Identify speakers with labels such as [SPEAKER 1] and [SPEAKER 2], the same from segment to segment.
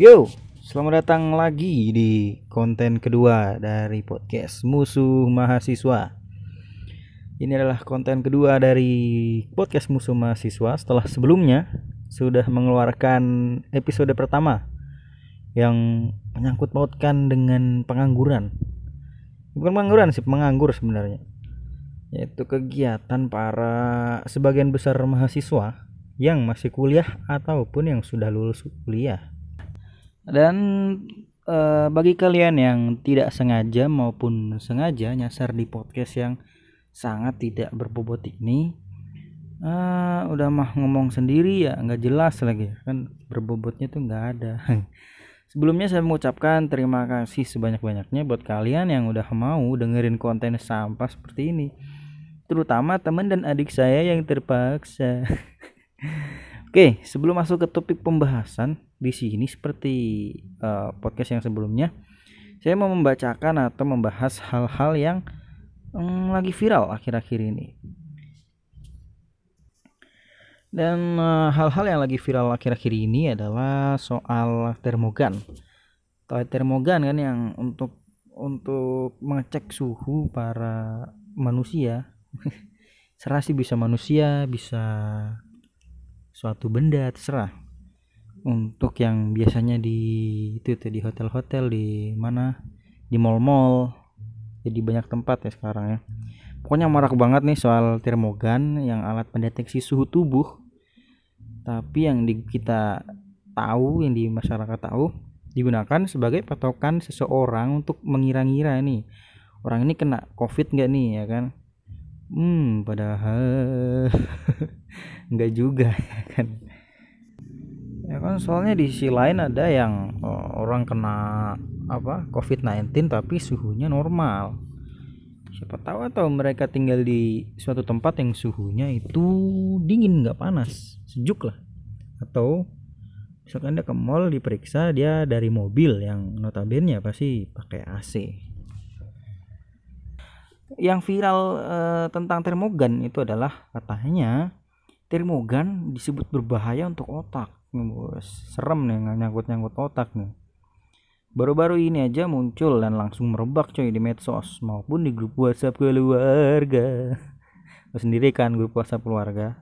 [SPEAKER 1] Yo, selamat datang lagi di konten kedua dari podcast Musuh Mahasiswa. Ini adalah konten kedua dari podcast Musuh Mahasiswa setelah sebelumnya sudah mengeluarkan episode pertama yang menyangkut pautkan dengan pengangguran. Bukan pengangguran sih, menganggur sebenarnya. Yaitu kegiatan para sebagian besar mahasiswa yang masih kuliah ataupun yang sudah lulus kuliah dan uh, bagi kalian yang tidak sengaja maupun sengaja nyasar di podcast yang sangat tidak berbobot ini uh, udah mah ngomong sendiri ya nggak jelas lagi. Kan berbobotnya tuh nggak ada. Sebelumnya saya mengucapkan terima kasih sebanyak-banyaknya buat kalian yang udah mau dengerin konten sampah seperti ini. Terutama teman dan adik saya yang terpaksa Oke, sebelum masuk ke topik pembahasan di sini seperti uh, podcast yang sebelumnya, saya mau membacakan atau membahas hal-hal yang um, lagi viral akhir-akhir ini. Dan hal hal-hal yang lagi viral akhir-akhir ini adalah soal termogan. Toilet termogan kan yang untuk untuk mengecek suhu para manusia. Serasi bisa manusia, bisa suatu benda terserah. Untuk yang biasanya di itu tuh di hotel-hotel di mana? Di mall-mall. Jadi banyak tempat ya sekarang ya. Pokoknya marak banget nih soal termogan yang alat pendeteksi suhu tubuh. Tapi yang di kita tahu yang di masyarakat tahu digunakan sebagai patokan seseorang untuk mengira-ngira nih orang ini kena covid nggak nih ya kan? Hmm padahal nggak juga ya kan? Ya kan soalnya di sisi lain ada yang oh, orang kena apa COVID-19 tapi suhunya normal. Siapa tahu atau mereka tinggal di suatu tempat yang suhunya itu dingin nggak panas sejuk lah. Atau misalkan dia ke mall diperiksa dia dari mobil yang notabene pasti pakai AC yang viral uh, tentang termogan itu adalah katanya termogan disebut berbahaya untuk otak. Serem nih nyangkut-nyangkut otak nih. Baru-baru ini aja muncul dan langsung merebak coy di medsos maupun di grup WhatsApp keluarga. Lo sendiri kan grup WhatsApp keluarga.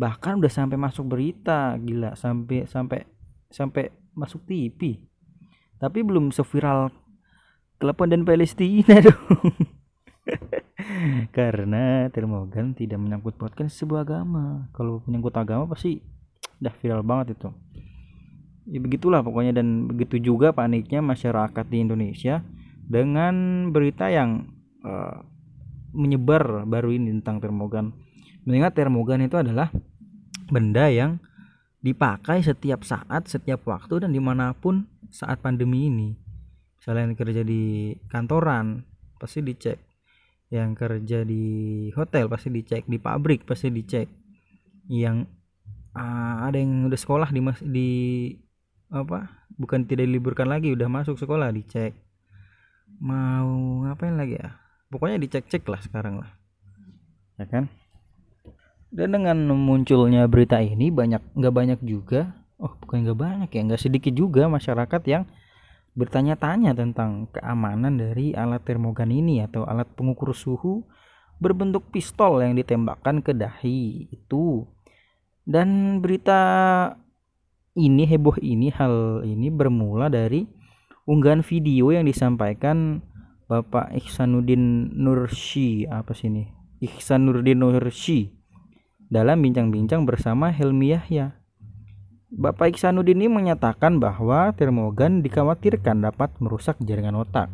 [SPEAKER 1] Bahkan udah sampai masuk berita gila sampai sampai sampai masuk TV tapi belum seviral Klepon dan Palestina dong karena termogan tidak menyangkut pautkan sebuah agama. Kalau menyangkut agama pasti udah viral banget itu. Ya begitulah pokoknya. Dan begitu juga paniknya masyarakat di Indonesia dengan berita yang uh, menyebar baru ini tentang termogan mengingat termogan itu adalah benda yang dipakai setiap saat setiap waktu dan di mana pun saat pandemi ini. Misalnya kerja di kantoran pasti dicek yang kerja di hotel pasti dicek. Di pabrik pasti dicek. Yang uh, ada yang udah sekolah di mas di apa bukan tidak diliburkan lagi udah masuk sekolah dicek. Mau ngapain lagi ya? Pokoknya dicek-cek lah sekarang lah. Ya kan? Dan dengan munculnya berita ini banyak nggak banyak juga oh bukan nggak banyak ya nggak sedikit juga masyarakat yang bertanya-tanya tentang keamanan dari alat termogan ini atau alat pengukur suhu berbentuk pistol yang ditembakkan ke dahi itu. Dan berita ini heboh ini hal ini bermula dari unggahan video yang disampaikan Bapak Ihsanuddin Nursi apa sih ini? Ihsanuddin Nursi dalam bincang-bincang bersama Helmi Yahya Bapak Iksanuddin ini menyatakan bahwa termogan dikhawatirkan dapat merusak jaringan otak.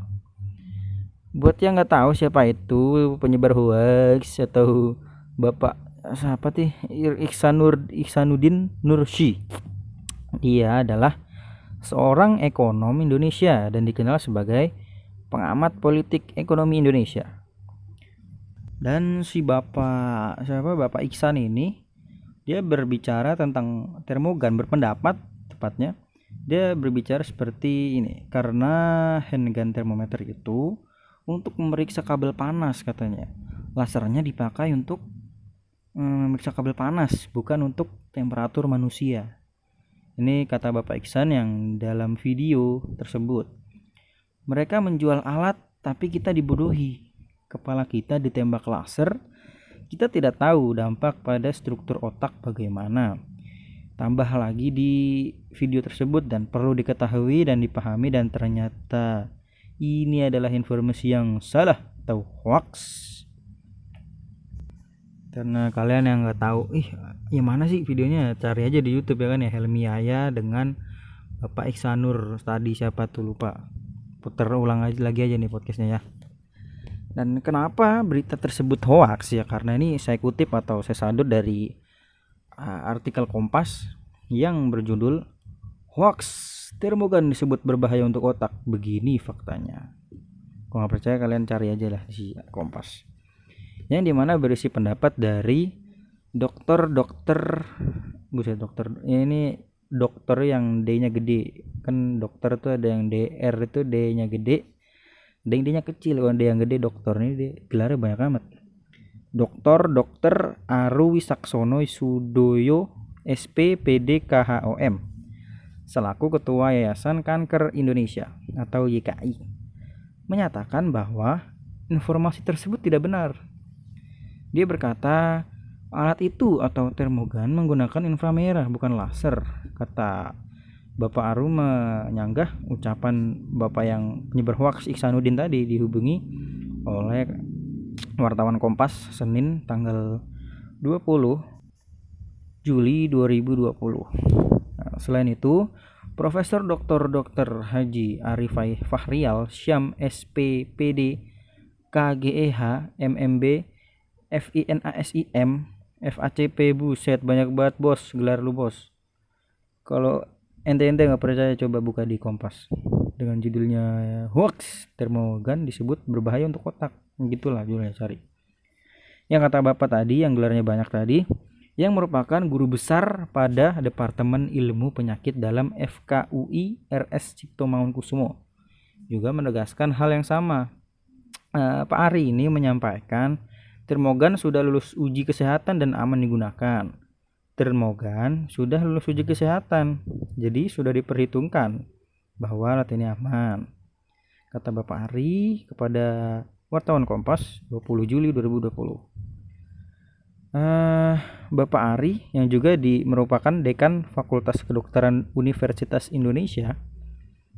[SPEAKER 1] Buat yang nggak tahu siapa itu penyebar hoax atau Bapak siapa sih Iksanur Iksanuddin Nursi. Dia adalah seorang ekonom Indonesia dan dikenal sebagai pengamat politik ekonomi Indonesia. Dan si Bapak siapa Bapak Iksan ini dia berbicara tentang termogan berpendapat tepatnya dia berbicara seperti ini karena handgun termometer itu untuk memeriksa kabel panas katanya lasernya dipakai untuk mm, memeriksa kabel panas bukan untuk temperatur manusia Ini kata Bapak Iksan yang dalam video tersebut. Mereka menjual alat tapi kita dibodohi. Kepala kita ditembak laser. Kita tidak tahu dampak pada struktur otak bagaimana. Tambah lagi di video tersebut dan perlu diketahui dan dipahami dan ternyata ini adalah informasi yang salah atau hoax. Karena kalian yang nggak tahu ih yang mana sih videonya? Cari aja di YouTube ya kan ya Helmi Aya dengan Bapak Iksanur. Tadi siapa tuh lupa. Putar ulang aja lagi aja nih podcastnya ya dan kenapa berita tersebut hoax ya? Karena ini saya kutip atau saya sadut dari uh, artikel Kompas yang berjudul hoax termogan disebut berbahaya untuk otak. Begini faktanya. Kalau nggak percaya kalian cari aja lah di Kompas. Yang di mana berisi pendapat dari dokter-dokter buset dokter ya ini dokter yang D-nya gede. Kan dokter tuh ada yang DR itu D-nya gede D-nya kecil. Kalau D yang gede dokter ini D, gelarnya banyak amat. Dokter dokter Aru Wisaksono Sudoyo SPPD KHOM selaku ketua Yayasan Kanker Indonesia atau YKI menyatakan bahwa informasi tersebut tidak benar. Dia berkata, alat itu atau termogan menggunakan inframerah bukan laser. Kata Bapak Arum menyanggah ucapan Bapak yang penyebar hoax Iksanuddin tadi dihubungi oleh wartawan Kompas Senin tanggal 20 Juli 2020. Nah, selain itu, Profesor Dr. Dr. Haji Arifai Fahrial Syam SPPD KGEH MMB F I N A S I M F A C P buset banyak banget bos gelar lu bos kalau ente-ente nggak percaya coba buka di Kompas. Dengan judulnya hoax termogan disebut berbahaya untuk otak. Gitulah judulnya cari yang kata bapak tadi yang gelarnya banyak tadi yang merupakan guru besar pada Departemen Ilmu Penyakit dalam FKUI RS Cipto Mangunkusumo. Juga menegaskan hal yang sama. Uh, Pak Ari ini menyampaikan Termogan sudah lulus uji kesehatan dan aman digunakan. Termogan sudah lulus uji kesehatan, jadi sudah diperhitungkan bahwa alat ini aman. Kata Bapak Ari kepada wartawan Kompas 20 Juli 2020. Uh, Bapak Ari yang juga di, merupakan dekan Fakultas Kedokteran Universitas Indonesia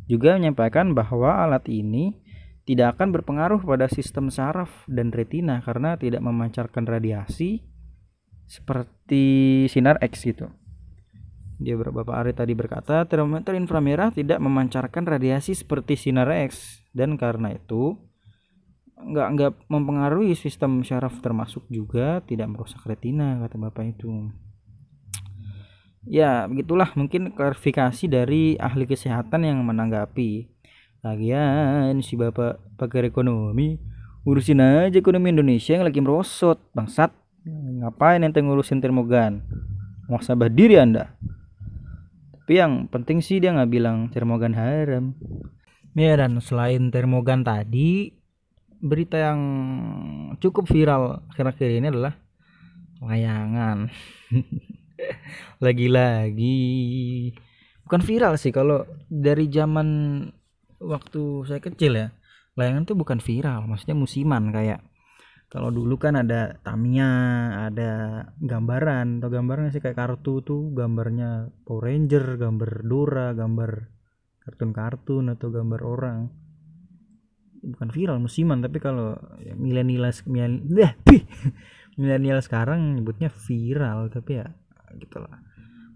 [SPEAKER 1] juga menyampaikan bahwa alat ini tidak akan berpengaruh pada sistem saraf dan retina karena tidak memancarkan radiasi seperti sinar X gitu. Dia Bapak Ari tadi berkata termometer inframerah tidak memancarkan radiasi seperti sinar X dan karena itu nggak nggak mempengaruhi sistem saraf termasuk juga tidak merusak retina kata Bapak itu. Ya, begitulah mungkin klarifikasi dari ahli kesehatan yang menanggapi Lagian si bapak pakar ekonomi urusin aja ekonomi Indonesia yang lagi merosot bangsat ngapain ente ngurusin termogan? Mau sabar diri anda. Tapi yang penting sih dia nggak bilang termogan haram. Ya dan selain termogan tadi berita yang cukup viral akhir-akhir ini adalah layangan. Lagi-lagi. Bukan viral sih kalau dari zaman waktu saya kecil ya layangan tuh bukan viral maksudnya musiman kayak kalau dulu kan ada Tamiya ada gambaran. Atau gambarnya sih? Kayak kartu tuh gambarnya Power Ranger gambar Dora gambar kartun-kartun atau gambar orang. Bukan viral musiman. Tapi kalau ya, milenial milenial sekarang nyebutnya viral. Tapi ya gitulah.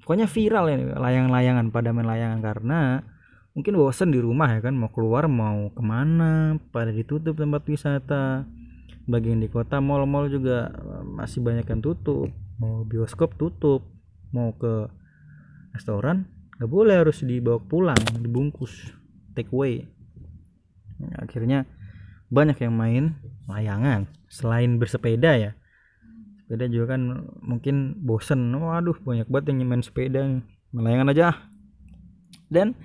[SPEAKER 1] Pokoknya viral ya layang-layangan pada main layangan. Karena mungkin bosan di rumah ya kan. Mau keluar mau ke mana pada ditutup tempat wisata bagian di kota mall-mall juga eh, masih banyak yang tutup. Mau bioskop tutup mau ke restoran nggak boleh harus dibawa pulang dibungkus take away. Nah, akhirnya banyak yang main layangan selain bersepeda ya. Sepeda juga kan mungkin bosen waduh banyak banget yang main sepeda layangan aja dan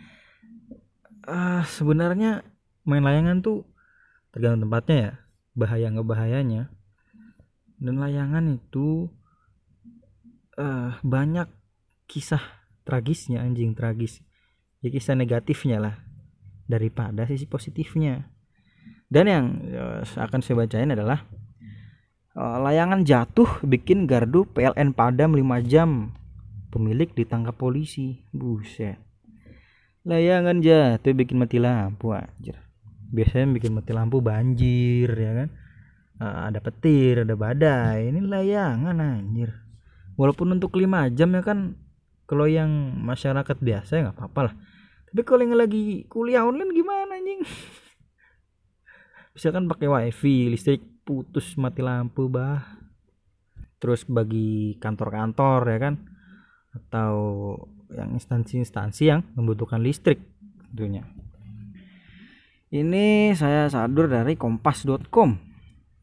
[SPEAKER 1] uh, sebenarnya main layangan tuh tergantung tempatnya ya bahaya nggak bahayanya. Dan layangan itu uh, banyak kisah tragisnya anjing tragis. Ya kisah negatifnya lah. Daripada sisi positifnya. Dan yang eh, akan saya bacain adalah eh, layangan jatuh bikin gardu PLN padam 5 jam. Pemilik ditangkap polisi. Buset. Layangan jatuh bikin mati lampu anjir biasanya bikin mati lampu banjir ya kan? Eh, ada petir ada badai. Ini layangan anjir. Walaupun untuk 5 jam ya kan? Kalau yang masyarakat biasa ya nggak apa-apa lah. Tapi kalau yang lagi kuliah online gimana anjing? Misalkan pakai wifi listrik putus mati lampu bah. Terus bagi kantor-kantor ya kan? Atau yang instansi-instansi yang membutuhkan listrik tentunya ini saya sadur dari kompas.com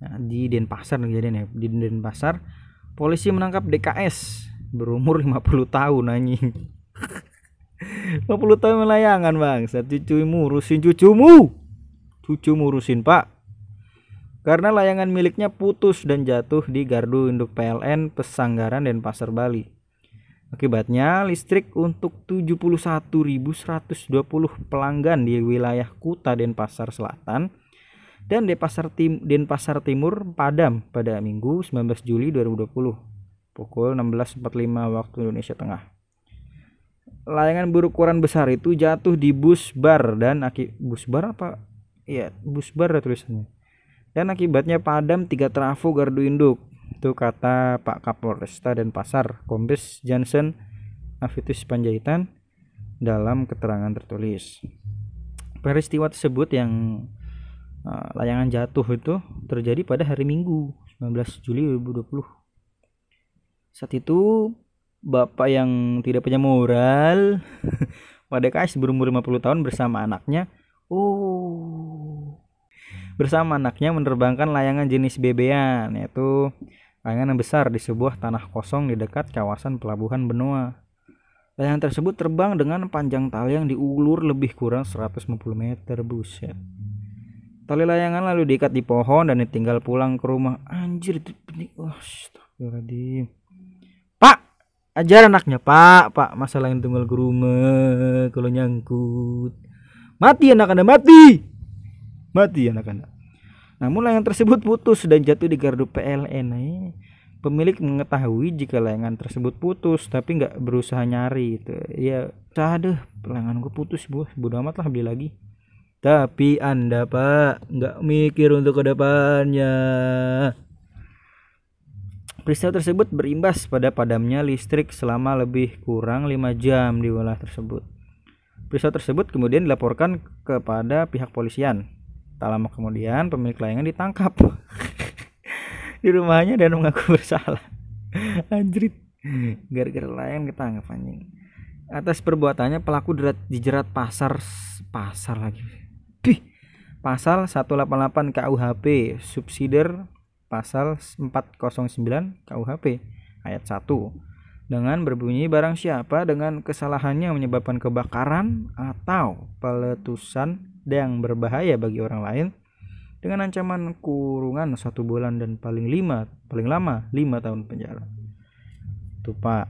[SPEAKER 1] Nah, di Denpasar kejadian ya. Di Denpasar polisi menangkap DKS berumur 50 tahun anjing. 50 tahun melayangan bang. Cucumu urusin cucumu. Cucumu urusin pak. Karena layangan miliknya putus dan jatuh di gardu induk PLN Pesanggaran dan Pasar Bali. Akibatnya listrik untuk 71.120 pelanggan di wilayah Kuta Denpasar Selatan dan Denpasar, Tim Denpasar Timur padam pada Minggu 19 Juli 2020 pukul 16.45 waktu Indonesia Tengah. Layangan berukuran besar itu jatuh di bus bar dan aki bus bar apa? Iya, bus bar ada tulisannya. Dan akibatnya padam tiga trafo gardu induk. Itu kata Pak Kapolresta dan Pasar Kombes Johnson Avitus Panjaitan dalam keterangan tertulis. Peristiwa tersebut yang Nah, layangan jatuh itu terjadi pada hari Minggu 19 Juli 2020 saat itu bapak yang tidak punya moral pada KS berumur 50 tahun bersama anaknya oh bersama anaknya menerbangkan layangan jenis bebean yaitu layangan yang besar di sebuah tanah kosong di dekat kawasan pelabuhan Benoa layangan tersebut terbang dengan panjang tali yang diulur lebih kurang 150 meter buset Tali layangan lalu diikat di pohon dan ditinggal pulang ke rumah. Anjir itu benih. Oh, Pak, ajar anaknya, Pak. Pak, masalah yang tunggal ke rumah kalau nyangkut. Mati anak Anda, mati. Mati anak Anda. Namun layangan tersebut putus dan jatuh di gardu PLN. Nah, pemilik mengetahui jika layangan tersebut putus tapi nggak berusaha nyari itu. Ya, deh, layangan gue putus, Bu. Bodoh amat lah beli lagi. Tapi Anda Pak nggak mikir untuk ke depannya. Peristiwa tersebut berimbas pada padamnya listrik selama lebih kurang 5 jam di wilayah tersebut. Peristiwa tersebut kemudian dilaporkan kepada pihak polisian. Tak lama kemudian pemilik layangan ditangkap di rumahnya dan mengaku bersalah. Anjrit. Gara-gara layangan ketangkap anjing. Atas perbuatannya pelaku dijerat pasar pasar lagi Bih, pasal 188 KUHP subsidiar pasal 409 KUHP ayat 1 dengan berbunyi barang siapa dengan kesalahannya menyebabkan kebakaran atau peletusan yang berbahaya bagi orang lain. Dengan ancaman kurungan satu bulan dan paling lima paling lama lima tahun penjara. Tuh pak.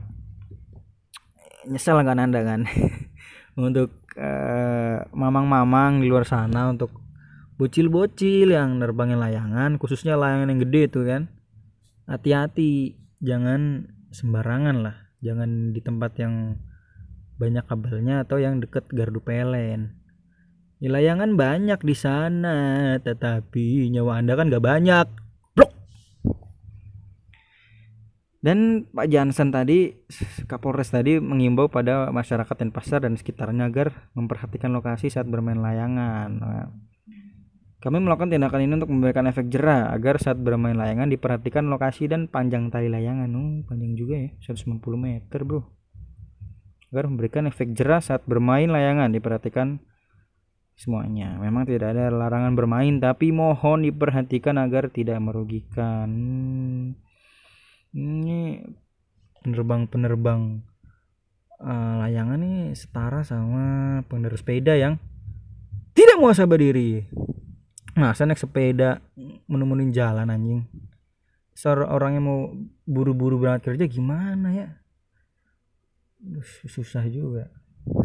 [SPEAKER 1] Nyesel kan anda kan? Untuk Eh, mamang-mamang di luar sana untuk bocil-bocil yang nerbangin layangan khususnya layangan yang gede itu kan. Hati-hati jangan sembarangan lah. Jangan di tempat yang banyak kabelnya atau yang deket gardu ya, layangan banyak di sana tetapi nyawa anda kan gak banyak Dan Pak Jansen tadi, Kapolres tadi mengimbau pada masyarakat dan pasar dan sekitarnya agar memperhatikan lokasi saat bermain layangan. Nah, kami melakukan tindakan ini untuk memberikan efek jerah agar saat bermain layangan diperhatikan lokasi dan panjang tali layangan. Oh, panjang juga ya, 190 meter, Bro. Agar memberikan efek jerah saat bermain layangan diperhatikan semuanya. Memang tidak ada larangan bermain, tapi mohon diperhatikan agar tidak merugikan. Hmm ini penerbang-penerbang uh, layangan nih setara sama pengendara sepeda yang. Tidak mau sabar diri masa naik sepeda menemuin jalan anjing. Seorang orang yang mau buru-buru berangkat kerja gimana ya? Susah juga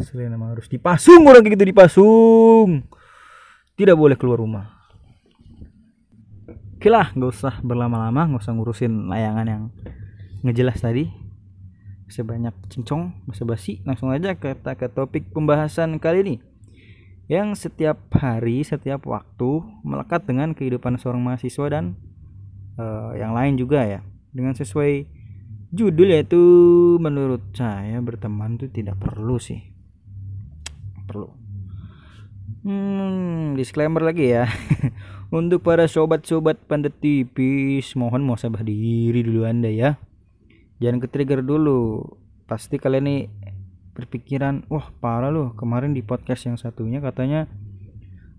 [SPEAKER 1] selain nama harus dipasung orang kayak gitu dipasung. Tidak boleh keluar rumah. Oke lah nggak usah berlama-lama nggak usah ngurusin layangan yang ngejelas tadi. Sebanyak cincong masa basi langsung aja ke, ke topik pembahasan kali ini. Yang setiap hari setiap waktu melekat dengan kehidupan seorang mahasiswa dan uh, yang lain juga ya. Dengan sesuai judul yaitu menurut saya berteman itu tidak perlu sih perlu. Hmm, disclaimer lagi ya. Untuk para sobat-sobat pandet tipis mohon mau sabah diri dulu anda ya. Jangan ke trigger dulu. Pasti kalian nih berpikiran wah parah loh kemarin di podcast yang satunya katanya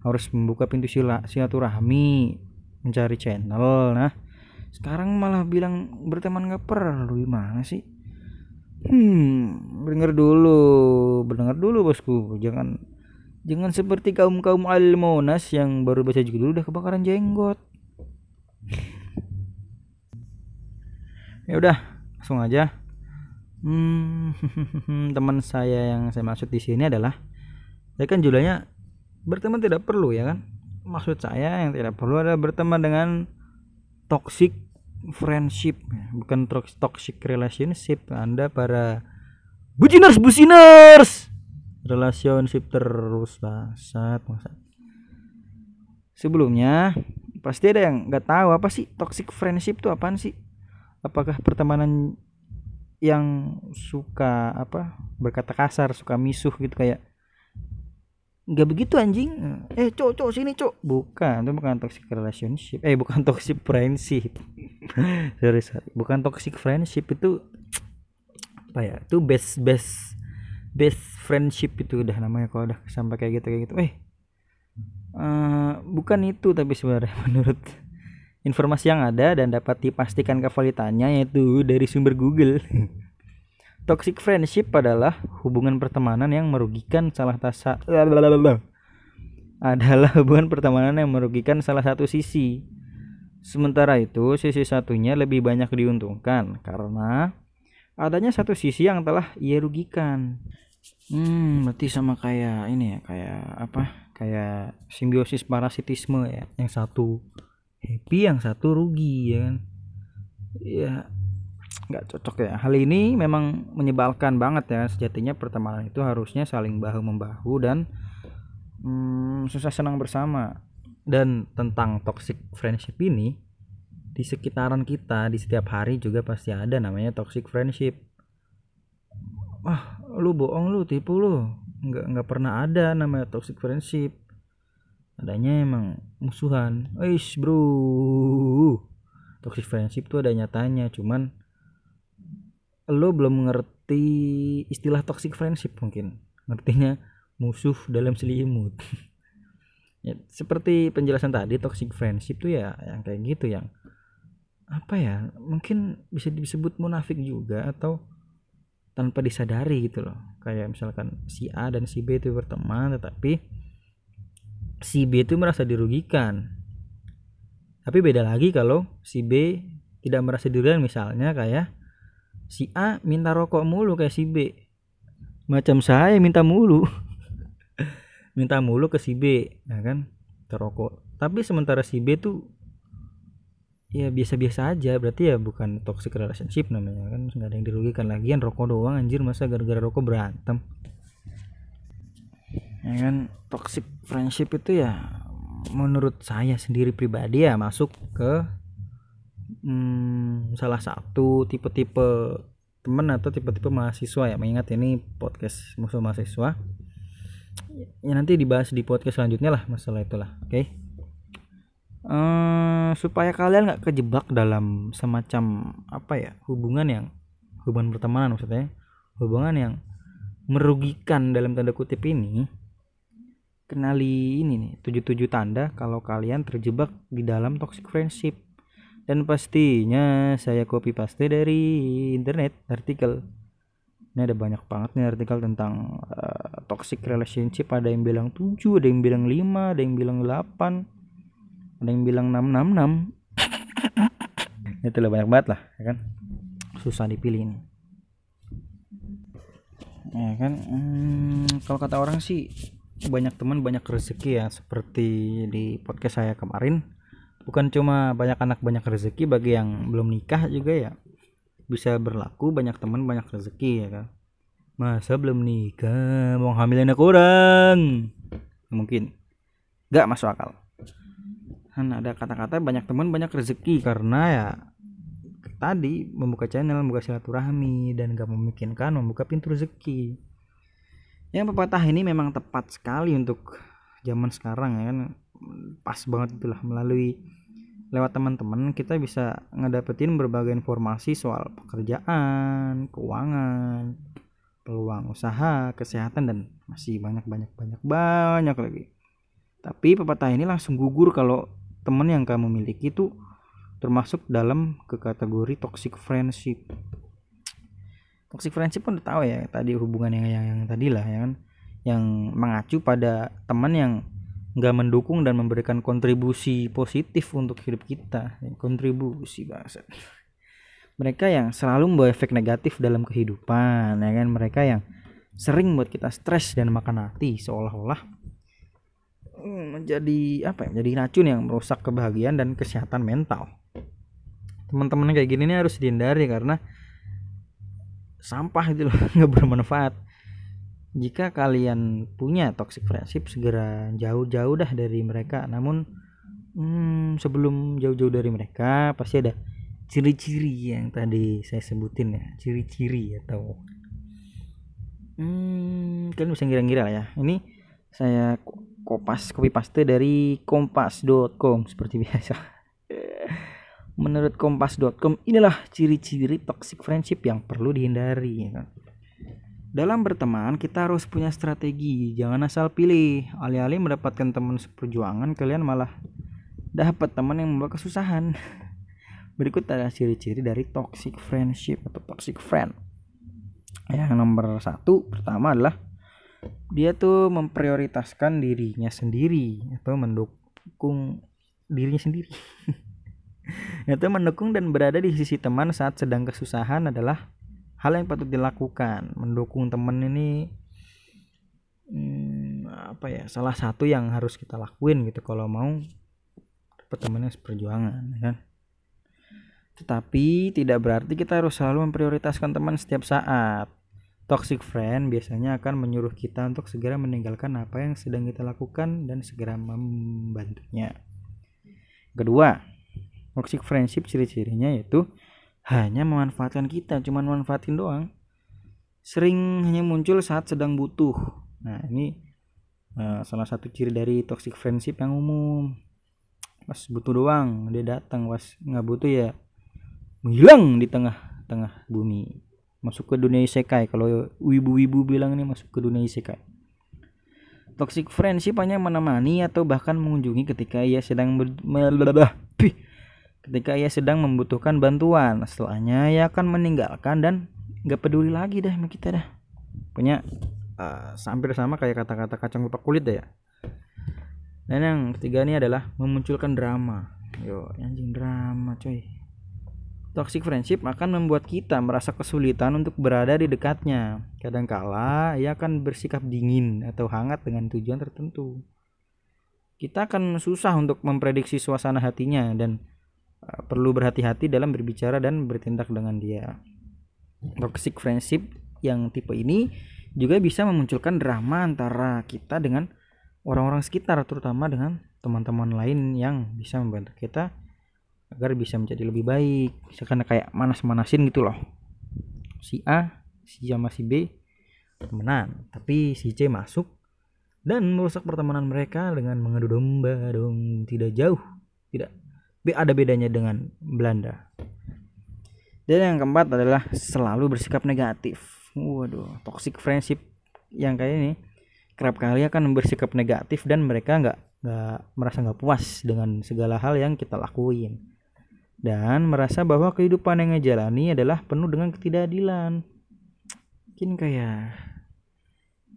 [SPEAKER 1] harus membuka pintu sila silaturahmi mencari channel. Nah sekarang malah bilang berteman gak perlu gimana sih hmm dengar dulu dengar dulu bosku. Jangan jangan seperti kaum kaum almonas yang baru baca judul udah kebakaran jenggot. Ya udah langsung aja. Hmm, teman saya yang saya maksud di sini adalah saya kan judulnya berteman tidak perlu ya kan? Maksud saya yang tidak perlu adalah berteman dengan toxic friendship bukan toxic relationship. Anda para buciners buciners! Relationship terus basat masa sebelumnya pasti ada yang nggak tahu apa sih toxic friendship itu apaan sih? Apakah pertemanan yang suka apa berkata kasar suka misuh gitu kayak nggak begitu anjing. Eh cok cok sini cok. Bukan itu bukan toxic relationship. Eh bukan toxic friendship. Sorry sorry. Bukan toxic friendship itu apa ya itu best best best friendship itu udah namanya kalau udah sampai kayak gitu kayak gitu. Eh uh, bukan itu tapi sebenarnya menurut informasi yang ada dan dapat dipastikan kevalitannya yaitu dari sumber Google Toxic friendship adalah hubungan pertemanan yang merugikan salah tasa adalah hubungan pertemanan yang merugikan salah satu sisi. Sementara itu, sisi satunya lebih banyak diuntungkan karena adanya satu sisi yang telah ia rugikan. Hmm, berarti sama kayak ini ya, kayak apa? Kayak simbiosis parasitisme ya. Yang satu happy, yang satu rugi ya kan. Ya, nggak cocok ya. Hal ini memang menyebalkan banget ya. Sejatinya pertemanan itu harusnya saling bahu membahu dan hmm, susah senang bersama. Dan tentang toxic friendship ini di sekitaran kita di setiap hari juga pasti ada namanya toxic friendship. Wah lu bohong lu tipu lu. Nggak nggak pernah ada namanya toxic friendship. Adanya emang musuhan. Eish bro. Toxic friendship tuh ada nyatanya cuman lo belum ngerti istilah toxic friendship mungkin. Ngertinya musuh dalam selimut. Ya, seperti penjelasan tadi toxic friendship tuh ya yang kayak gitu yang apa ya mungkin bisa disebut munafik juga atau tanpa disadari gitu loh. Kayak misalkan si A dan si B itu berteman tetapi si B itu merasa dirugikan. Tapi beda lagi kalau si B tidak merasa dirugikan misalnya kayak si A minta rokok mulu kayak si B. Macam saya minta mulu. Minta mulu ke si B ya kan? Terokok tapi sementara si B tuh ya biasa-biasa aja. Berarti ya bukan toxic relationship namanya kan? Nggak ada yang dirugikan lagian rokok doang anjir. Masa gara-gara rokok berantem? Ya kan? Toxic friendship itu ya menurut saya sendiri pribadi ya masuk ke hmm, salah satu tipe-tipe teman atau tipe-tipe mahasiswa ya mengingat ini podcast musuh mahasiswa ya nanti dibahas di podcast selanjutnya lah masalah itulah oke okay? uh, eh, supaya kalian nggak kejebak dalam semacam apa ya hubungan yang hubungan pertemanan maksudnya hubungan yang merugikan dalam tanda kutip ini kenali ini nih tujuh tujuh tanda kalau kalian terjebak di dalam toxic friendship dan pastinya saya copy paste dari internet artikel. Ini ada banyak banget nih artikel tentang uh, toxic relationship. Ada yang bilang 7 ada yang bilang 5 ada yang bilang 8 ada yang bilang 666 itu lah banyak banget lah ya kan? Susah dipilih ini. Ya kan? Hmm, kalau kata orang sih banyak teman banyak rezeki ya. Seperti di podcast saya kemarin bukan cuma banyak anak banyak rezeki bagi yang belum nikah juga ya bisa berlaku banyak teman banyak rezeki ya kan? Masa belum nikah mau hamil anak orang? Mungkin. Gak masuk akal. Kan ada kata-kata banyak teman banyak rezeki. Karena ya tadi membuka channel membuka silaturahmi dan gak memungkinkan membuka pintu rezeki. Yang pepatah ini memang tepat sekali untuk zaman sekarang ya kan pas banget itulah melalui lewat teman-teman kita bisa ngedapetin berbagai informasi soal pekerjaan, keuangan, peluang usaha, kesehatan dan masih banyak banyak banyak banyak lagi. Tapi pepatah ini langsung gugur kalau teman yang kamu miliki itu termasuk dalam ke kategori toxic friendship. Toxic friendship pun udah tahu ya tadi hubungan yang yang, yang tadi lah ya kan yang mengacu pada teman yang nggak mendukung dan memberikan kontribusi positif untuk hidup kita. Kontribusi bahasa mereka yang selalu membawa efek negatif dalam kehidupan ya kan? Mereka yang sering buat kita stres dan makan hati seolah-olah hmm, menjadi apa ya menjadi racun yang merusak kebahagiaan dan kesehatan mental. Teman-teman kayak gini nih harus dihindari karena sampah itu loh nggak bermanfaat jika kalian punya toxic friendship segera jauh-jauh dah dari mereka namun hmm, sebelum jauh-jauh dari mereka pasti ada ciri-ciri yang tadi saya sebutin ya ciri-ciri atau hmm, kalian bisa ngira-ngira ya ini saya kopas copy paste dari kompas.com seperti biasa Menurut kompas.com, inilah ciri-ciri toxic friendship yang perlu dihindari. Ya kan? Dalam berteman, kita harus punya strategi. Jangan asal pilih. Alih-alih mendapatkan teman seperjuangan, kalian malah dapat teman yang membawa kesusahan. Berikut adalah ciri-ciri dari toxic friendship atau toxic friend. Yang nomor satu pertama adalah dia tuh memprioritaskan dirinya sendiri atau mendukung dirinya sendiri. itu mendukung dan berada di sisi teman saat sedang kesusahan adalah hal yang patut dilakukan mendukung teman ini hmm, apa ya salah satu yang harus kita lakuin gitu kalau mau dapat temannya seperjuangan ya kan? Tetapi tidak berarti kita harus selalu memprioritaskan teman setiap saat. Toxic friend biasanya akan menyuruh kita untuk segera meninggalkan apa yang sedang kita lakukan dan segera membantunya. Kedua toxic friendship ciri-cirinya yaitu hanya memanfaatkan kita cuma manfaatin doang. Sering hanya muncul saat sedang butuh. Nah ini uh, salah satu ciri dari toxic friendship yang umum. Pas butuh doang dia datang. Pas nggak butuh ya menghilang di tengah-tengah bumi. Masuk ke dunia isekai. Kalau wibu-wibu bilang ini masuk ke dunia isekai. Toxic friendship hanya menemani atau bahkan mengunjungi ketika ia sedang ber ketika ia sedang membutuhkan bantuan setelahnya ia akan meninggalkan dan nggak peduli lagi dah sama kita dah punya uh, hampir sama kayak kata-kata kacang lupa kulit deh ya. Dan yang ketiga ini adalah memunculkan drama. Yo anjing drama coy. Toxic friendship akan membuat kita merasa kesulitan untuk berada di dekatnya. Kadangkala ia akan bersikap dingin atau hangat dengan tujuan tertentu. Kita akan susah untuk memprediksi suasana hatinya dan Eh, perlu berhati-hati dalam berbicara dan bertindak dengan dia. Toxic friendship yang tipe ini juga bisa memunculkan drama antara kita dengan orang-orang sekitar, terutama dengan teman-teman lain yang bisa membantu kita agar bisa menjadi lebih baik. Misalkan kayak manas-manasin gitu loh. Si A, si A masih B temenan, tapi si C masuk dan merusak pertemanan mereka dengan mengadu domba dong tidak jauh tidak ada bedanya dengan Belanda. Dan yang keempat adalah selalu bersikap negatif. Waduh toxic friendship yang kayak ini. Kerap kali akan bersikap negatif dan mereka nggak nggak merasa nggak puas dengan segala hal yang kita lakuin. Dan merasa bahwa kehidupan yang ngejalani adalah penuh dengan ketidakadilan. Mungkin kayak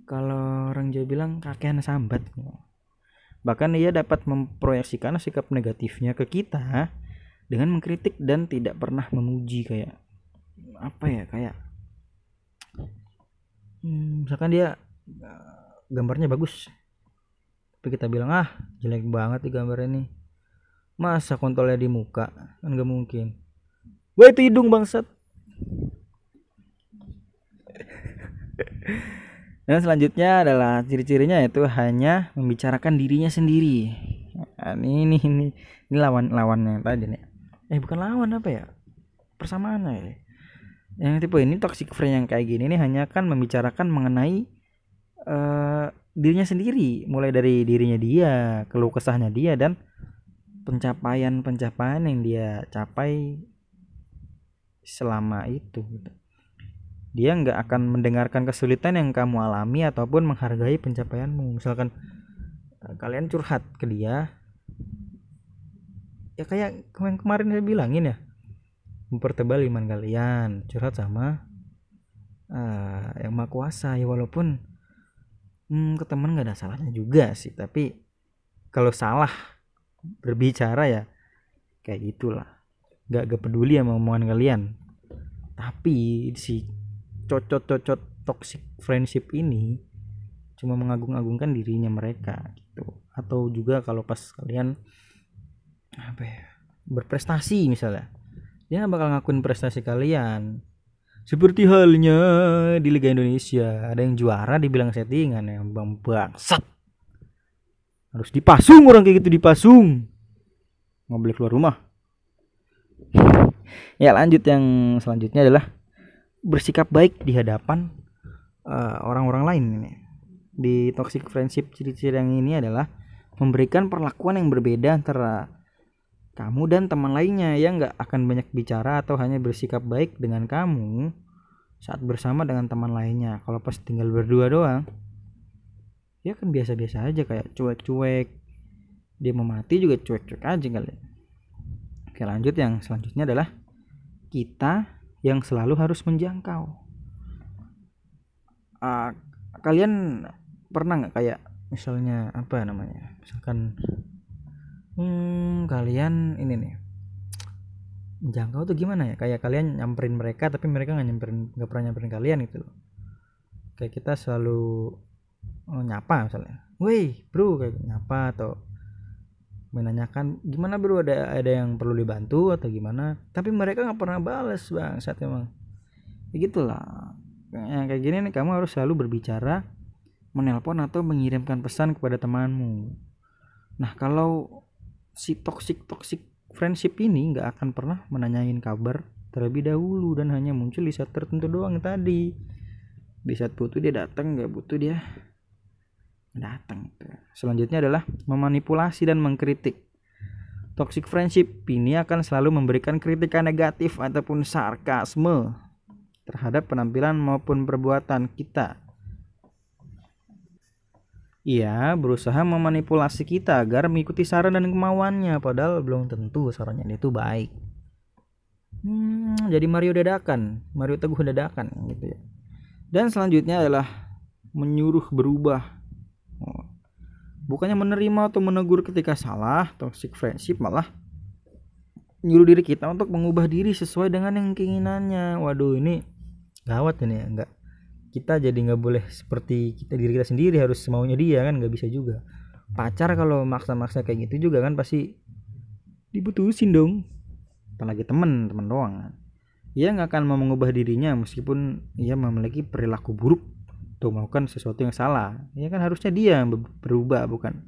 [SPEAKER 1] kalau orang Jawa bilang kakean sambat Bahkan ia dapat memproyeksikan sikap negatifnya ke kita dengan mengkritik dan tidak pernah memuji kayak apa ya kayak hmm, misalkan dia eh, gambarnya bagus tapi kita bilang ah jelek banget di gambar ini. Masa kontolnya di muka? Kan gak mungkin. Wah itu hidung bangsat dan selanjutnya adalah ciri-cirinya itu hanya membicarakan dirinya sendiri. Nah, ini ini ini ini lawan lawannya tadi nih. Eh bukan lawan apa ya? Persamaan ya yang tipe ini toxic friend yang kayak gini nih hanya kan membicarakan mengenai uh, dirinya sendiri. Mulai dari dirinya dia keluh kesahnya dia dan pencapaian-pencapaian yang dia capai selama itu gitu. Dia nggak akan mendengarkan kesulitan yang kamu alami ataupun menghargai pencapaianmu. Misalkan eh, kalian curhat ke dia ya kayak kemarin kemarin saya bilangin ya mempertebal iman kalian curhat sama uh, yang maha kuasa. Ya walaupun hmm, ke teman nggak ada salahnya juga sih tapi kalau salah berbicara ya kayak gitulah. Nggak gak peduli sama omongan kalian. Tapi si cocot-cocot toxic friendship ini cuma mengagung-agungkan dirinya mereka gitu. Atau juga kalau pas kalian apa ya berprestasi misalnya dia bakal ngakuin prestasi kalian. Seperti halnya di Liga Indonesia ada yang juara dibilang settingan yang bang bangsat. Harus dipasung orang kayak gitu dipasung. Nggak boleh keluar rumah. Ya lanjut yang selanjutnya adalah bersikap baik di hadapan uh, orang-orang lain ini. Di toxic friendship ciri-ciri yang ini adalah memberikan perlakuan yang berbeda antara kamu dan teman lainnya. Yang nggak akan banyak bicara atau hanya bersikap baik dengan kamu saat bersama dengan teman lainnya. Kalau pas tinggal berdua doang ya kan biasa-biasa aja kayak cuek-cuek. Dia mau mati juga cuek-cuek aja kali. Oke lanjut. Yang selanjutnya adalah kita yang selalu harus menjangkau. Uh, kalian pernah nggak kayak misalnya apa namanya? Misalkan hmm, kalian ini nih menjangkau tuh gimana ya? Kayak kalian nyamperin mereka tapi mereka nggak nyamperin nggak pernah nyamperin kalian gitu kayak kita selalu oh, nyapa misalnya. Woi bro kayak nyapa atau menanyakan gimana bro? Ada ada yang perlu dibantu atau gimana? Tapi mereka nggak pernah balas bang saat emang ya gitulah. Yang kayak gini nih kamu harus selalu berbicara menelpon atau mengirimkan pesan kepada temanmu. Nah kalau si toxic toxic friendship ini nggak akan pernah menanyain kabar terlebih dahulu dan hanya muncul di saat tertentu doang tadi. Di saat butuh dia datang nggak butuh dia datang selanjutnya adalah memanipulasi dan mengkritik. Toxic friendship ini akan selalu memberikan kritikan negatif ataupun sarkasme terhadap penampilan maupun perbuatan kita. Ia berusaha memanipulasi kita agar mengikuti saran dan kemauannya padahal belum tentu sarannya itu baik. Hmm, jadi Mario dadakan Mario teguh dadakan gitu ya. Dan selanjutnya adalah menyuruh berubah bukannya menerima atau menegur ketika salah toxic friendship malah nyuruh diri kita untuk mengubah diri sesuai dengan yang keinginannya. Waduh ini gawat ini ya. Enggak kita jadi nggak boleh seperti kita diri kita sendiri harus semaunya dia kan nggak bisa juga. Pacar kalau maksa-maksa kayak gitu juga kan pasti dibutuhin dong. Apalagi temen temen doang ia nggak akan mau mengubah dirinya meskipun ia memiliki perilaku buruk tuh melakukan sesuatu yang salah. Ya kan harusnya dia yang berubah bukan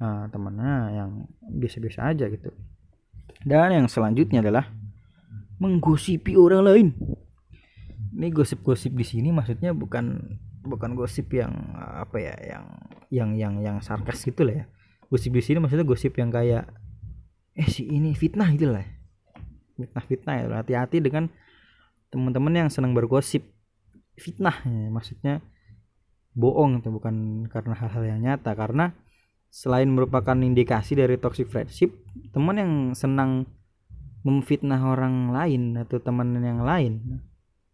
[SPEAKER 1] uh, temannya yang biasa-biasa aja gitu. Dan yang selanjutnya adalah menggosipi orang lain. Ini gosip-gosip di sini maksudnya bukan bukan gosip yang apa ya yang yang yang yang sarkas gitu lah ya. Gosip di sini maksudnya gosip yang kayak eh si ini fitnah gitu lah fitnah fitnah ya hati-hati dengan teman-teman yang senang bergosip fitnah. Ya. maksudnya bohong itu bukan karena hal-hal yang nyata. Karena selain merupakan indikasi dari toxic friendship teman yang senang memfitnah orang lain atau teman yang lain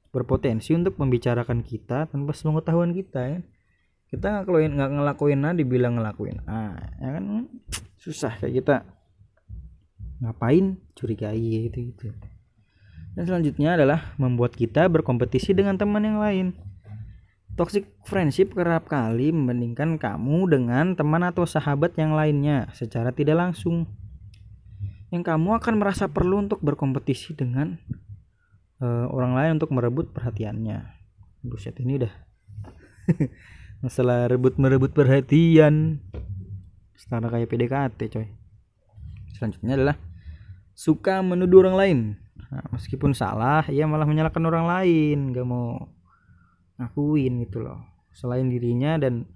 [SPEAKER 1] berpotensi untuk membicarakan kita tanpa sepengetahuan kita ya. Kita nggak ngelakuin nggak ngelakuin nah dibilang ngelakuin ah ya kan? Susah kayak kita. Ngapain curigai gitu gitu dan selanjutnya adalah membuat kita berkompetisi dengan teman yang lain Toxic friendship kerap kali membandingkan kamu dengan teman atau sahabat yang lainnya secara tidak langsung. Yang kamu akan merasa perlu untuk berkompetisi dengan uh, orang lain untuk merebut perhatiannya. Buset ini udah masalah rebut merebut perhatian. Setara kayak PDKT coy. Selanjutnya adalah suka menuduh orang lain. Nah, meskipun salah, ia malah menyalahkan orang lain, gak mau ngakuin gitu loh. Selain dirinya dan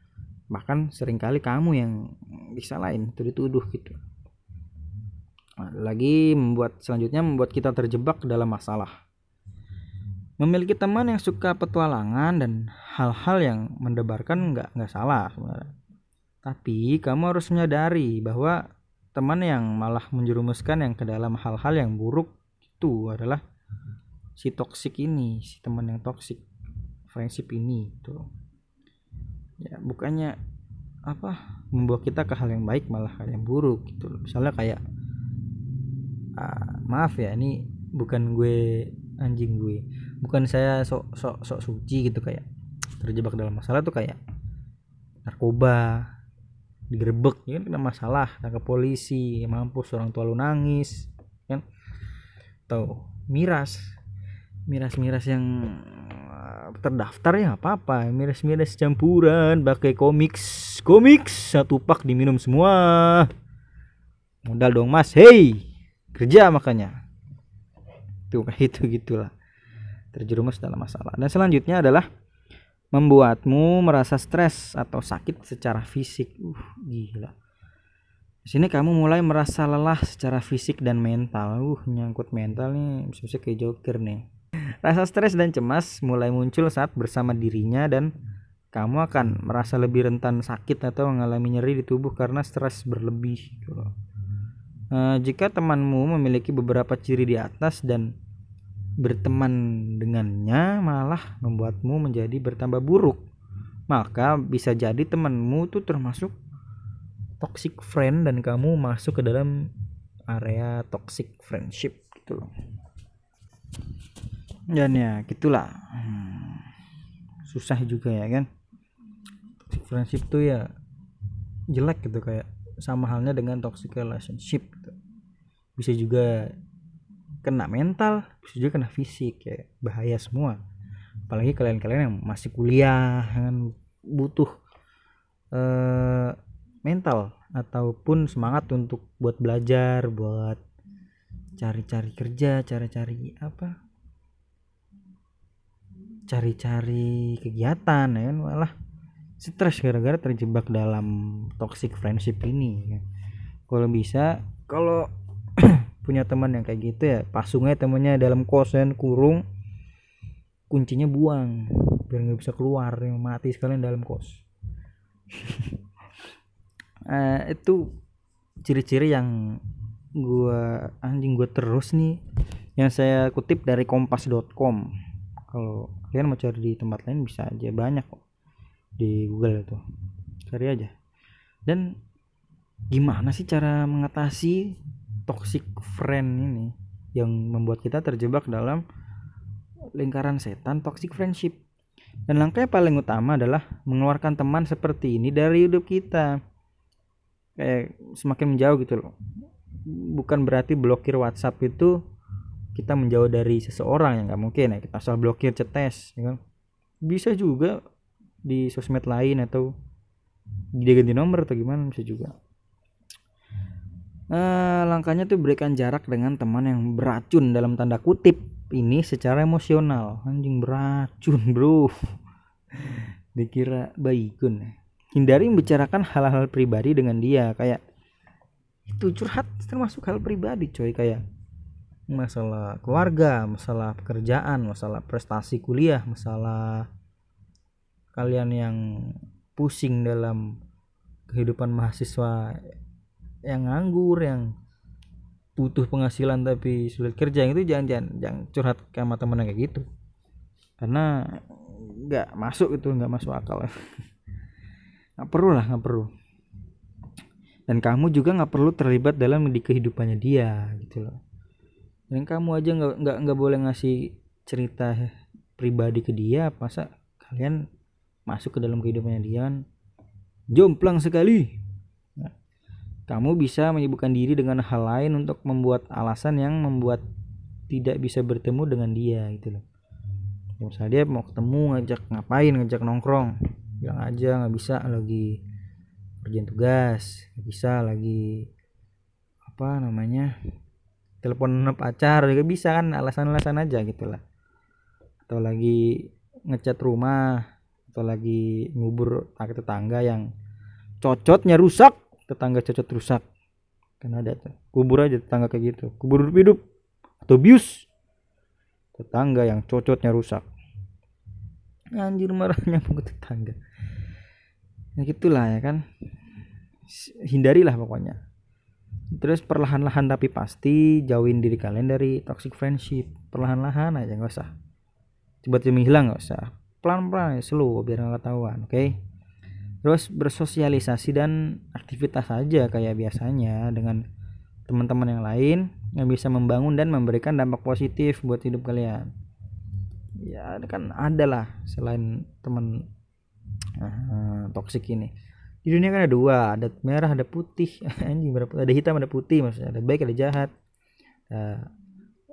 [SPEAKER 1] bahkan sering kali kamu yang disalahin itu dituduh gitu. Nah, lagi membuat selanjutnya membuat kita terjebak dalam masalah. Memiliki teman yang suka petualangan dan hal-hal yang mendebarkan nggak nggak salah sebenarnya. Tapi kamu harus menyadari bahwa teman yang malah menjerumuskan yang ke dalam hal-hal yang buruk itu adalah si toksik ini si teman yang toksik friendship ini tuh ya bukannya apa membawa kita ke hal yang baik malah hal yang buruk gitu misalnya kayak uh, maaf ya ini bukan gue anjing gue. Bukan saya sok sok sok suci gitu kayak terjebak dalam masalah tuh kayak narkoba digerebek ya kan kena masalah tangkap polisi mampus orang tua lu nangis kan atau miras. Miras-miras yang terdaftar ya apa apa miras-miras campuran pakai komik komik satu pak diminum semua. Modal dong mas. Hey kerja makanya. Tuh kayak itu gitulah. Terjerumus dalam masalah. Dan selanjutnya adalah membuatmu merasa stres atau sakit secara fisik. Uh gila di sini kamu mulai merasa lelah secara fisik dan mental. Uh nyangkut mental nih bisa-bisa kayak joker nih. Rasa stres dan cemas mulai muncul saat bersama dirinya dan kamu akan merasa lebih rentan sakit atau mengalami nyeri di tubuh karena stres berlebih. Uh, jika temanmu memiliki beberapa ciri di atas dan berteman dengannya malah membuatmu menjadi bertambah buruk, maka bisa jadi temanmu itu termasuk toxic friend dan kamu masuk ke dalam area toxic friendship gitu loh. Dan ya gitulah. Hmm, susah juga ya kan? Toxic friendship tuh ya jelek gitu kayak sama halnya dengan toxic relationship gitu. bisa juga kena mental bisa juga kena fisik ya. Bahaya semua. Apalagi kalian-kalian yang masih kuliah kan? Butuh uh, mental ataupun semangat untuk buat belajar buat cari-cari kerja cari-cari apa? Cari-cari kegiatan ya kan? Malah stres gara-gara terjebak dalam toxic friendship ini ya. kalau bisa kalau punya teman yang kayak gitu ya pasungnya temennya dalam kosan kurung kuncinya buang biar nggak bisa keluar yang mati sekalian dalam kos uh, itu ciri-ciri yang gua anjing gua terus nih yang saya kutip dari kompas.com kalau kalian mau cari di tempat lain bisa aja banyak kok di Google itu. Cari aja. Dan gimana sih cara mengatasi toxic friend ini yang membuat kita terjebak dalam lingkaran setan toxic friendship? Dan langkah yang paling utama adalah mengeluarkan teman seperti ini dari hidup kita kayak semakin menjauh gitu loh. Bukan berarti blokir WhatsApp itu kita menjauh dari seseorang yang nggak mungkin ya. Kita asal blokir cetes ya kan? Bisa juga di sosmed lain atau dia ganti nomor atau gimana bisa juga. Nah, langkahnya tuh berikan jarak dengan teman yang beracun dalam tanda kutip ini secara emosional. Anjing beracun bro. Dikira baikun hindari membicarakan hal-hal pribadi dengan dia kayak itu curhat termasuk hal pribadi coy kayak masalah keluarga, masalah pekerjaan, masalah prestasi kuliah, masalah kalian yang pusing dalam kehidupan mahasiswa yang nganggur, yang butuh penghasilan tapi sulit kerja itu jangan jangan jangan curhat sama temen kayak gitu. Karena nggak masuk itu nggak masuk akal nggak perlu lah nggak perlu. Dan kamu juga nggak perlu terlibat dalam di kehidupannya dia gitu loh. Dan kamu aja nggak nggak nggak boleh ngasih cerita pribadi ke dia masa kalian masuk ke dalam kehidupannya dia kan jomplang sekali. Nah, kamu bisa menyibukkan diri dengan hal lain untuk membuat alasan yang membuat tidak bisa bertemu dengan dia gitu loh. Ya, misalnya dia mau ketemu ngajak ngapain ngajak nongkrong bilang aja nggak bisa lagi kerjaan tugas nggak bisa lagi apa namanya telepon pacar juga bisa kan alasan-alasan aja gitu lah. Atau lagi ngecat rumah atau lagi ngubur tetangga yang cocotnya rusak tetangga cocot rusak. Kan ada tuh kubur aja tetangga kayak gitu. Kubur hidup hidup atau bius tetangga yang cocotnya rusak. Anjir marahnya mau tetangga ya gitulah ya kan. Hindarilah pokoknya. Terus perlahan-lahan tapi pasti jauhin diri kalian dari toxic friendship. Perlahan-lahan aja nggak usah. Tiba-tiba hilang nggak usah. Pelan-pelan ya slow biar nggak ketahuan oke? Okay? terus bersosialisasi dan aktivitas saja kayak biasanya dengan teman-teman yang lain yang bisa membangun dan memberikan dampak positif buat hidup kalian. Ya kan ada lah selain teman uh, toksik ini. Di dunia kan ada dua ada merah ada putih. Anjing ada hitam ada putih maksudnya. Ada baik ada jahat. Nah,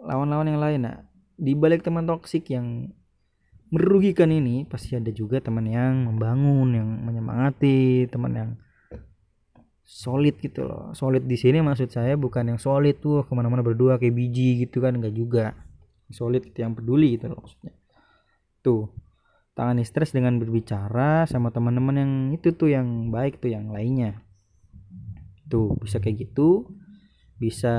[SPEAKER 1] lawan-lawan yang lain nah. Di balik teman toksik yang merugikan ini pasti ada juga teman yang membangun yang menyemangati teman yang solid gitu loh. Solid di sini maksud saya bukan yang solid tuh ke mana-mana berdua kayak biji gitu kan. Enggak juga. Solid yang peduli gitu loh maksudnya. Tuh tangani stres dengan berbicara sama teman-teman yang itu tuh yang baik tuh yang lainnya. Tuh bisa kayak gitu. Bisa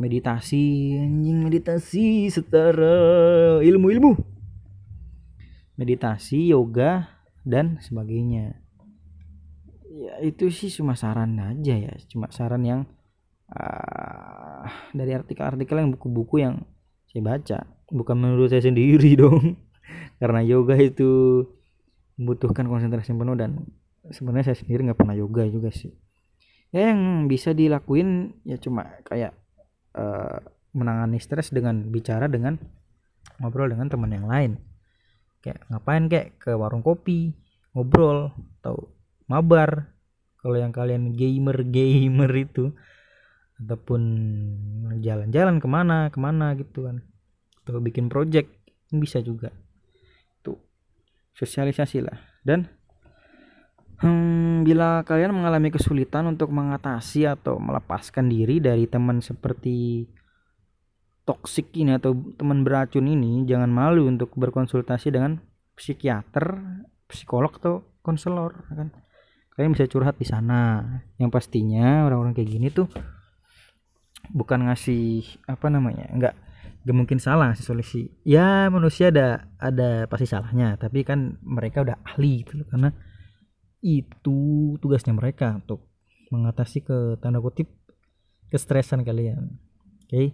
[SPEAKER 1] meditasi anjing meditasi setara ilmu-ilmu. Meditasi yoga dan sebagainya. Ya itu sih cuma saran aja ya. Cuma saran yang uh, dari artikel-artikel yang buku-buku yang saya baca. Bukan menurut saya sendiri dong karena yoga itu membutuhkan konsentrasi penuh dan sebenarnya saya sendiri nggak pernah yoga juga sih. Ya yang bisa dilakuin ya cuma kayak uh, menangani stres dengan bicara dengan ngobrol dengan teman yang lain. Kayak ngapain kayak ke warung kopi ngobrol atau mabar. Kalau yang kalian gamer gamer itu ataupun jalan-jalan ke mana ke mana gitu kan. Atau bikin project bisa juga sosialisasi lah. Dan hmm, bila kalian mengalami kesulitan untuk mengatasi atau melepaskan diri dari teman seperti toksik ini atau teman beracun ini jangan malu untuk berkonsultasi dengan psikiater psikolog atau konselor ya kan? Kalian bisa curhat di sana. Yang pastinya orang-orang kayak gini tuh bukan ngasih apa namanya enggak gak mungkin salah sih solusi ya manusia ada ada pasti salahnya tapi kan mereka udah ahli gitu karena itu tugasnya mereka untuk mengatasi ke tanda kutip kestresan kalian. Oke? Okay?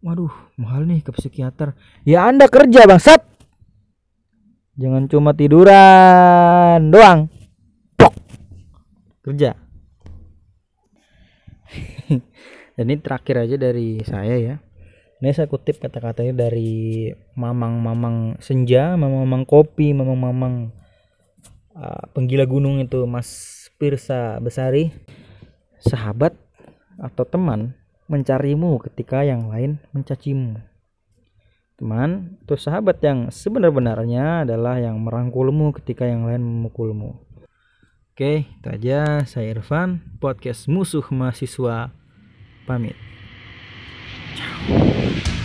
[SPEAKER 1] waduh mahal nih ke psikiater. Ya anda kerja bangsat! Jangan cuma tiduran doang. Pok. kerja. Dan ini terakhir aja dari saya ya ini saya kutip kata-katanya dari mamang-mamang senja, mamang-mamang kopi, mamang-mamang uh, penggila gunung itu Mas Pirsa Besari. Sahabat atau teman mencarimu ketika yang lain mencacimu. Teman atau sahabat yang sebenar-benarnya adalah yang merangkulmu ketika yang lain memukulmu. Oke, itu aja. Saya Irfan, podcast musuh mahasiswa pamit. チャオ